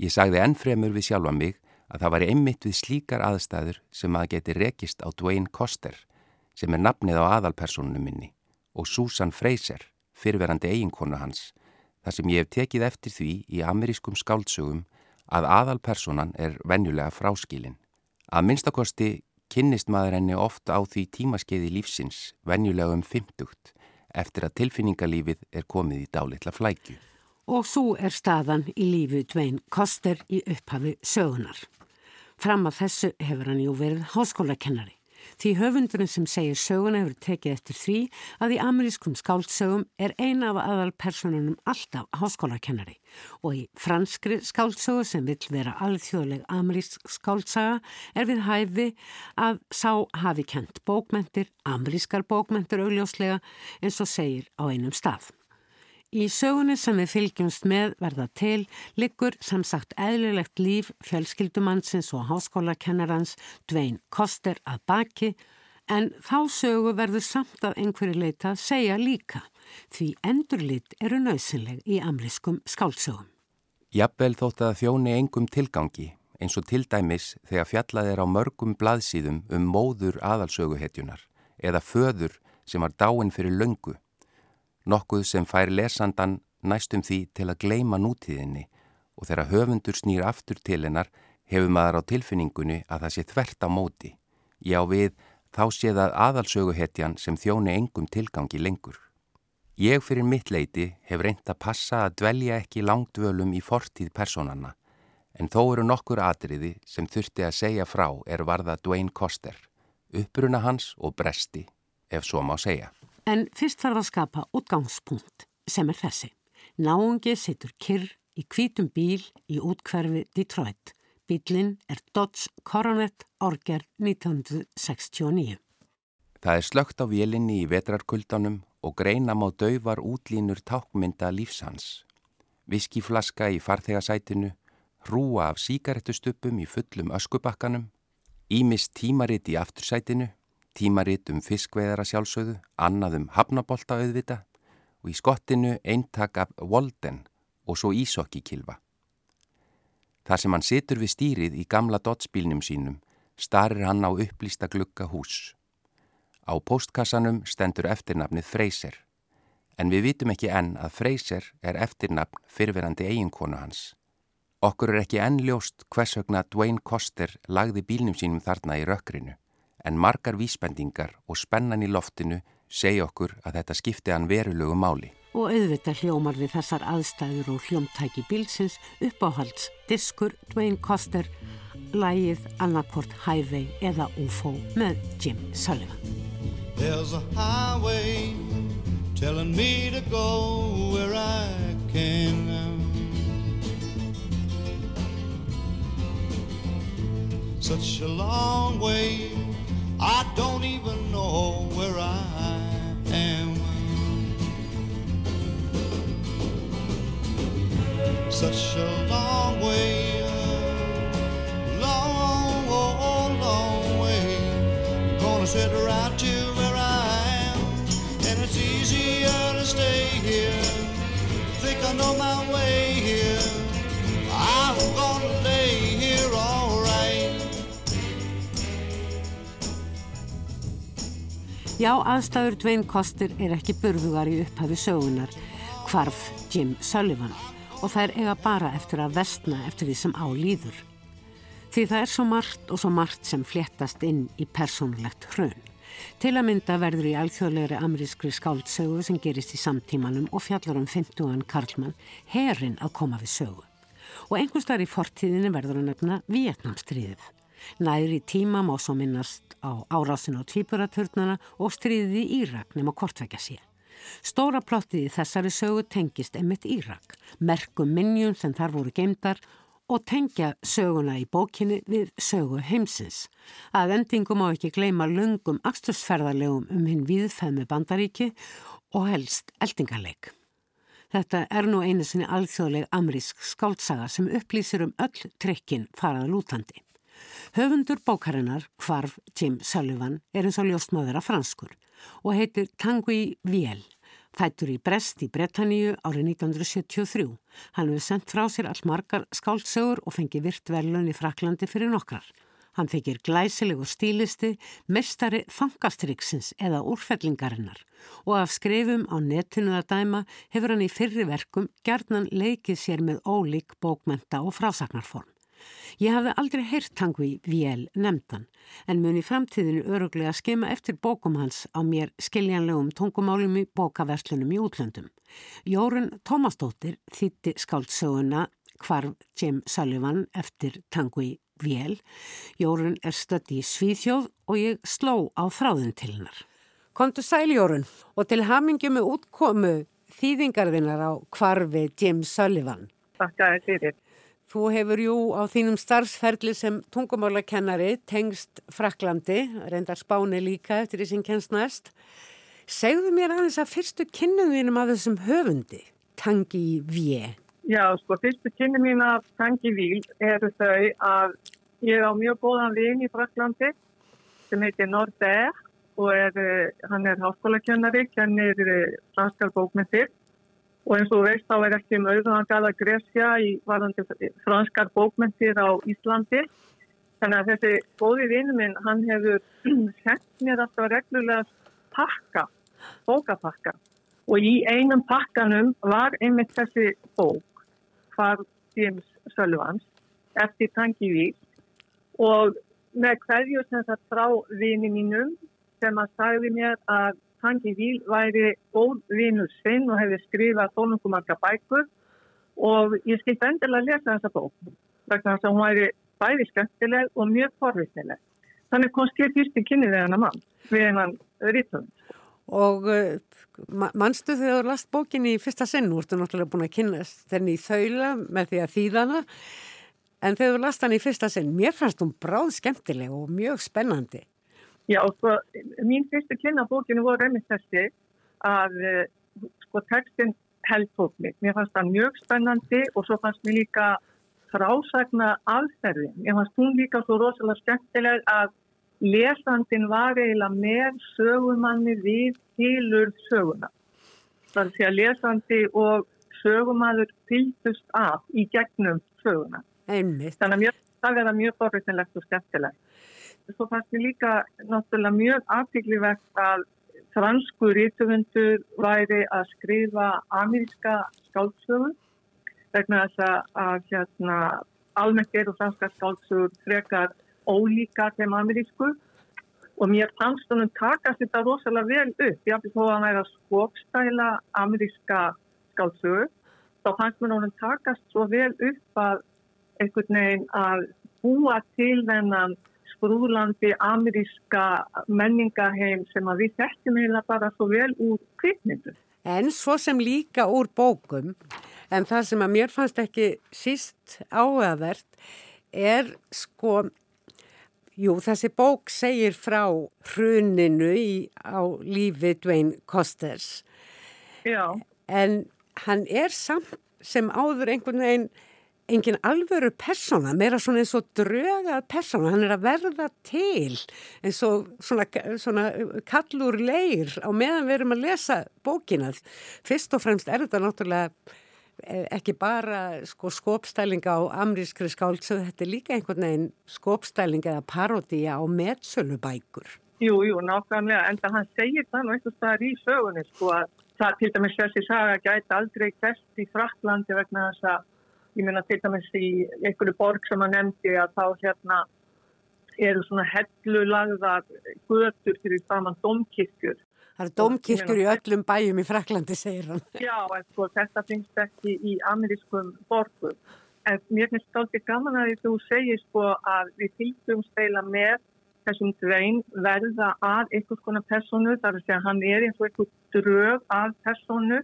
Ég sagði ennfremur við sjálfa mig að það var einmitt við slíkar aðstæður sem að geti rekist á Dwayne Koster sem er nafnið á aðalpersonunum minni og Susan Fraser, fyrverandi eiginkonu hans, þar sem ég hef tekið eftir því í amerískum skáldsögum að aðalpersonan er venjulega fráskilin. Að minnstakosti kynnist maður henni ofta á því tímaskeiði lífsins, venjulega um 50, eftir að tilfinningalífið er komið í dálitla flækju. Og svo er staðan í lífi Dvein Koster í upphafi sögunar. Fram að þessu hefur hann jú verið háskólakennari. Því höfundurinn sem segir söguna hefur tekið eftir því að í amerískum skáldsögum er eina af aðal personunum alltaf háskólakennari og í franskri skáldsögu sem vill vera alþjóðleg amerísk skáltsaga er við hæfi að sá hafi kent bókmentir, amerískar bókmentir augljóslega eins og segir á einum stað. Í sögunni sem við fylgjumst með verða til liggur sem sagt eðlilegt líf fjölskyldumannsins og háskólakennarans Dvein Koster að baki en þá sögu verður samt að einhverju leita segja líka því endurlit eru nöðsynleg í amliskum skálsögum. Jafnvel þótt að þjóni engum tilgangi eins og til dæmis þegar fjallað er á mörgum blaðsíðum um móður aðalsöguhetjunar eða föður sem var dáin fyrir löngu nokkuð sem fær lesandan næstum því til að gleima nútíðinni og þegar höfundur snýr aftur til hennar hefur maður á tilfinningunni að það sé þvert á móti. Já við þá sé það aðalsöguhetjan sem þjóni engum tilgangi lengur. Ég fyrir mitt leiti hef reynt að passa að dvelja ekki langdvölum í fortíð personanna en þó eru nokkur atriði sem þurfti að segja frá er varða Dwayne Koster, uppruna hans og bresti, ef svo má segja. En fyrst þarf að skapa útgangspunkt sem er þessi. Náungi situr kyrr í kvítum bíl í útkverfi Detroit. Bílinn er Dodge Coronet Orger 1969. Það er slögt á vélinni í vetrarkuldanum og greina má dauvar útlínur tákmynda lífsans. Viskiflaska í farþegasætinu, hrúa af síkarettustupum í fullum öskubakkanum, ímist tímaritt í aftursætinu tímaritt um fiskveðara sjálfsögðu, annað um hafnabolta auðvita og í skottinu eintak af Walden og svo Ísokki kilva. Þar sem hann situr við stýrið í gamla dotspílnum sínum starir hann á upplýsta glukka hús. Á postkassanum stendur eftirnafnið Freyser en við vitum ekki enn að Freyser er eftirnafn fyrverandi eiginkonu hans. Okkur er ekki enn ljóst hvers vegna Dwayne Koster lagði bílnum sínum þarna í rökkrinu en margar vísbendingar og spennan í loftinu segja okkur að þetta skipti hann verulegu máli. Og auðvitað hljómar við þessar aðstæður og hljómtæki bílsins uppáhalds diskur Dwayne Koster, lægið annarkvort Highway eða UFO með Jim Sullivan. There's a highway telling me to go where I can Such a long way Know my way here. I'm gonna lay here all Já, aðstæður Dwayne Koster er ekki burðugar í upphafi sögunar, hvarf Jim Sullivan og er eiga bara eftir að vestna eftir því sem álýður. Því það er svo margt og svo margt sem fléttast inn í persónulegt hrun. Til að mynda verður í alþjóðlegri amerískri skáldsögu sem gerist í samtímanum og fjallar um 50. Karlmann herin að koma við sögu. Og einhvers þar í fortíðinu verður að nefna Vietnamstríðið. Næri tíma má svo minnast á árásin á tvíburaturnana og stríðið í Írak nema kortvekja sé. Stóra plottið í þessari sögu tengist emitt Írak, merkum minnjum sem þar voru geimdar og tengja söguna í bókinni við sögu heimsins. Að endingum á ekki gleima lungum axtursferðarlegum um hinn viðfæmi bandaríki og helst eldingarleik. Þetta er nú einu sinni alþjóðleg amrísk skáltsaga sem upplýsir um öll trekkin farað lútandi. Höfundur bókarinnar, Hvarf Jim Sullivan, er eins og ljóstmáður af franskur og heitir Tanguy Viel. Fættur í Brest í Bretaníu árið 1973. Hann hefur sendt frá sér all margar skáldsögur og fengið virt velun í Fraklandi fyrir nokkrar. Hann þykir glæsilegur stílisti, mestari fangastriksins eða úrfellingarinnar og af skrifum á netinu að dæma hefur hann í fyrri verkum gerðnan leikið sér með ólík bókmenta og frásagnarform. Ég hafði aldrei heyrt Tangvi Vél nefndan en mun í framtíðinu öruglega skema eftir bókum hans á mér skiljanlegum tungumálum í bókaverslunum í útlöndum. Jórun Tómasdóttir þýtti skáldsöguna Hvarf Jim Sullivan eftir Tangvi Vél. Jórun er stödd í Svíþjóð og ég sló á þráðin til hennar. Kontu sæljórun og til hamingi með útkomu þýðingarðinar á kvarfi Jim Sullivan. Takk að þið fyrir. Þú hefur jú á þínum starfsferðli sem tungumálakennari tengst Fraklandi, reyndar spáni líka eftir því sem kennst næst. Segðu mér aðeins að fyrstu kynnum þínum af þessum höfundi, Tangi Vie. Já, sko, fyrstu kynnum mín af Tangi Víl eru þau að ég á mjög góðan vin í Fraklandi sem heitir Norder og er, eh, hann er háskólakennari, kennir eh, franskar bókmyndir og eins og veist þá er ekki um auðvangað að gresja í varandi franskar bókmyndir á Íslandi. Þannig að þessi góði vinnu minn, hann hefur sett mér alltaf reglulega pakka, bókapakka og í einum pakkanum var einmitt þessi bók, Hvar James Sölvans, eftir Tangivík og með hverju sem það frá vini mínum sem að sagði mér að Tangi Víl væri góð vinur sinn og hefði skrifað tónungumarka bækur og ég skilt endilega að lesa þessa bók vegna þess að hún væri bæði skemmtileg og mjög forvistileg. Þannig komst ég fyrst í kynni við hennar mann, við hennar rítum. Og uh, mannstu þegar þú last bókinni í fyrsta sinn, þú ertu náttúrulega búin að kynast þenni í þaula með því að þýðana, en þegar þú last hann í fyrsta sinn, mér fannst hún bráð skemmtileg og mjög spennandi. Já, sko, mín fyrstu kynna bókinu voru einmitt þessi að eh, sko, textin held tók mig. Mér fannst það mjög spennandi og svo fannst mér líka frásagna aðferðin. Mér fannst hún líka svo rosalega skemmtileg að lesandin var eiginlega með sögumanni við tilur söguna. Það er því að lesandi og sögumadur fylgust af í gegnum söguna. Einmitt. Þannig að mjög, það verða mjög borðinlegt og skemmtilegt svo fannst mér líka náttúrulega mjög aftíklivert að fransku rítufundur væri að skrifa ameríska skáldsögur vegna þess að hérna, almennt eru franska skáldsögur frekar ólíka þeim amerísku og mér fannst honum takast þetta rosalega vel upp. Ég hafði þó að næra skópstæla ameríska skáldsögur þá fannst mér honum takast svo vel upp að einhvern veginn að búa til þennan brúðlandi ameríska menningaheim sem að við þekkjum eiginlega bara svo vel úr kvikmyndu. En svo sem líka úr bókum, en það sem að mér fannst ekki síst áhugavert er sko, jú þessi bók segir frá hruninu í, á lífi Dwayne Costers. Já. En hann er samt sem áður einhvern veginn engin alvöru persóna, meira svona eins og drögað persóna, hann er að verða til eins og svona, svona kallur leir á meðan við erum að lesa bókina. Fyrst og fremst er þetta náttúrulega e, ekki bara sko, skópstælinga á amrískri skáldsöðu, þetta er líka einhvern veginn skópstælinga eða parodía á metsölubækur. Jú, jú, nákvæmlega, en það hann segir það nú einhvers staðar í sögunni, sko að það til dæmis þessi saga gæti aldrei kvest í Fraklandi vegna þess að ég meina til dæmis í einhverju borg sem að nefndi að þá hérna eru svona hellulagðar götur fyrir saman domkirkjur. Það eru domkirkjur í öllum bæjum í Fraklandi, segir hann. Já, sko, þetta finnst ekki í amerískum borgum. En mér finnst þetta aldrei gaman að þú segir sko að við fylgjum steila með þessum dvein verða að einhvers konar personu, þar er að segja hann er eins og einhver drög af personu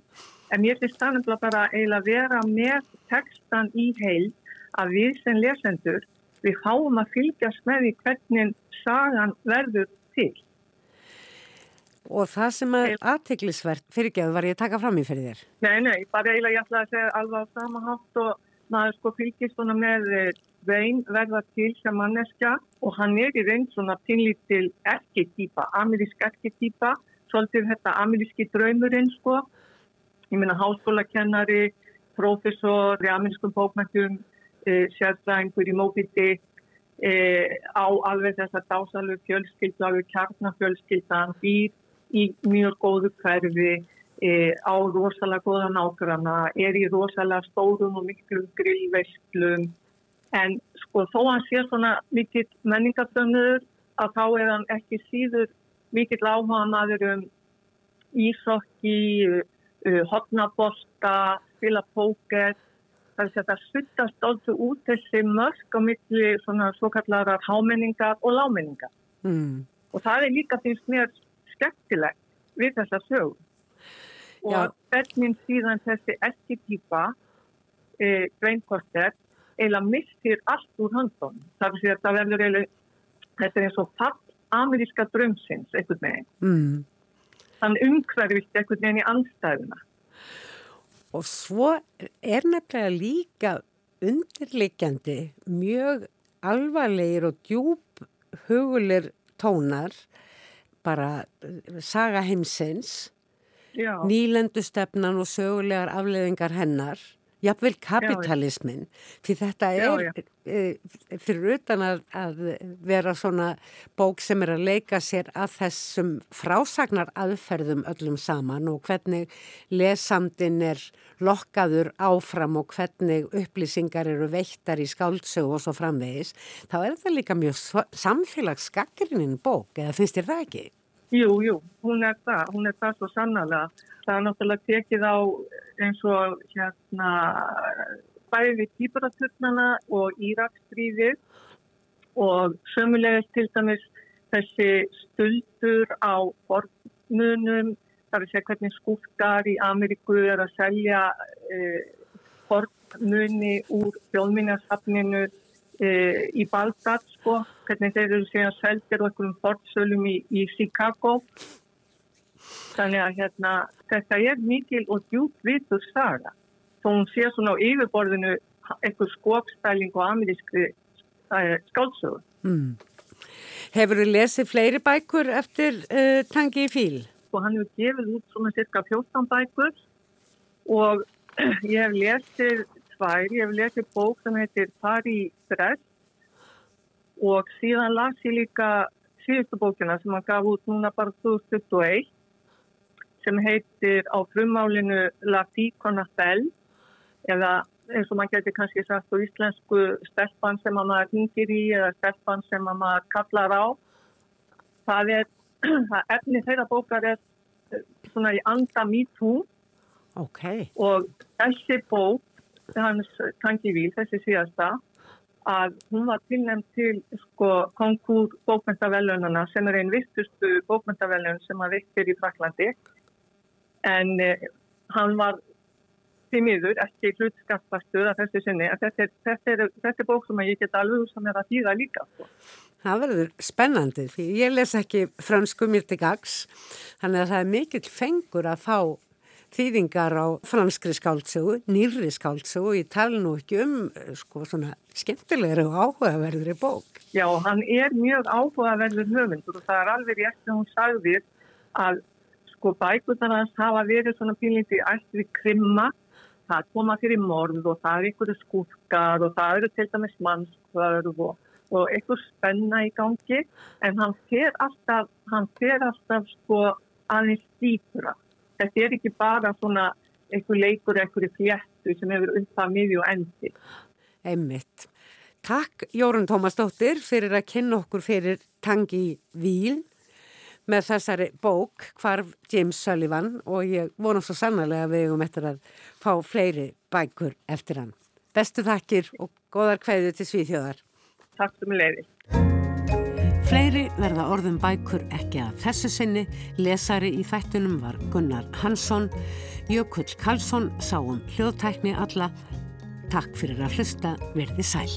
En mér finnst það nefnilega bara eiginlega að vera með textan í heil að við sem lesendur við fáum að fylgjast með því hvernig sagan verður til. Og það sem er aðteglisvert fyrirgeðu var ég að taka fram í fyrir þér? Nei, nei, bara eiginlega ég ætla að segja alveg á sama hátt og maður sko fylgjast svona með vein verða til sem manneskja og hann er í reyn svona pinlítil erketýpa, amerísk erketýpa, svolítið þetta ameríski draumurinn sko ég minna háskólakennari, profesor í aminskum bókmættum, e, sérfræðingur í móbiti e, á alveg þess að dásalug fjölskyldu, alveg kjarnafjölskyldan, býr í mjög góðu hverfi, e, á rosalega góða nákvæmna, er í rosalega stórum og miklu grillvestlum En sko þó hann sé svona mikill menningarfrönnur að þá er hann ekki síður mikill áhuga maður um ísokki, uh, hotnabolta, spila póker. Það að það suttast alltaf út þessi mörg á milli svona svo kallarar hámenningar og lámenningar. Mm. Og það er líka finnst mér skemmtilegt við þessa sög. Og hvernig síðan þessi eskitýpa, e, Greinkorter, eiginlega missir allt úr höndun. Það er að það verður eiginlega, þetta er eins og fall ameríska drömsins, einhvern veginn. Mm. Þann umhverfist einhvern veginn í anstæðuna. Og svo er nefnilega líka undirleikjandi mjög alvarlegir og djúb hugulir tónar, bara eh, saga heimsins, Já, nýlendustefnan og sögulegar afleðingar hennar, jafnvel kapitalismin, því þetta Já, er já. e, fyrir utan að, að vera svona bók sem er að leika sér að þessum frásagnar aðferðum öllum saman og hvernig lesandin er lokkaður áfram og hvernig upplýsingar eru veittar í skáldsögu og svo framvegis, þá er þetta líka mjög samfélagsskakkurinn bók, eða finnst þér það ekki? Jú, jú, hún er það, hún er það svo sannlega. Það er náttúrulega tekið á eins og hérna bæði við típuraturnar og Íraksstríðið og sömulegist til dæmis þessi stuldur á fornmunum, það er að segja hvernig skúftar í Ameríku er að selja eh, fornmuni úr þjóðminnarsafninu eh, í Bagdad, sko, hvernig þeir eru síðan seldir og einhverjum fornsölum í, í Chicago. Þannig að hérna, þetta er mikil og djúpt vitur saga. Þó hún sé svona á yfirborðinu einhver skópstæling og amerískri uh, skáldsögur. Mm. Hefur þú lesið fleiri bækur eftir uh, Tangi í fíl? og hann hefur gefið út svona cirka 14 bækur og ég hef lesið tvær, ég hef lesið bók sem heitir Pari Dress og síðan las ég líka síðustu bókina sem hann gaf út núna bara 2021 sem heitir á frumálinu La Ficona Bell eða eins og maður getur kannski sagt á íslensku stelpan sem að maður hingir í eða stelpan sem að maður kallar á. Það er, það efni þeirra bókar er eh, svona í anda me too Ok. og þessi bók, hans tanki víl, þessi síðasta, að hún var tilnæmt til sko konkúr bókmyndavelunana sem er einn vistustu bókmyndavelun sem að viktir í Fraklandi en eh, hann var því miður ekki hlutskapastuð að þessu sinni en þetta er, þetta er, þetta er bók sem ég get alveg sem er að þýða líka sko. Það verður spennandi því ég les ekki fransku mér til gags þannig að það er mikill fengur að fá þýðingar á franskri skáldsögu, nýrri skáldsögu og ég tala nú ekki um eh, sko svona skemmtilegri og áhugaverðri bók. Já, hann er mjög áhugaverður höfundur og það er alveg rétt sem hún sagði að sko bækurnar hans hafa verið svona pínlítið allt við krimma, það koma fyrir morð og það er einhverju skúfkar og það eru til dæmis mannskvörð og, og einhver spenna í gangi en hann fer alltaf, hann fer alltaf sko aðeins dýpura. Þetta er ekki bara svona einhver leikur, einhverju fléttu sem hefur uppað miði og endi. Einmitt. Takk Jórun Tómasdóttir fyrir að kynna okkur fyrir Tangi Víl með þessari bók Hvarf James Sullivan og ég vona svo sannlega að við eigum eftir að fá fleiri bækur eftir hann. Bestu þakkir og góðar kveðu til Svíþjóðar. Takk sem leiði. Fleiri verða orðum bækur ekki að þessu sinni. Lesari í þættunum var Gunnar Hansson. Jökull Karlsson sá um hljóðtækni alla. Takk fyrir að hlusta, verði sæl.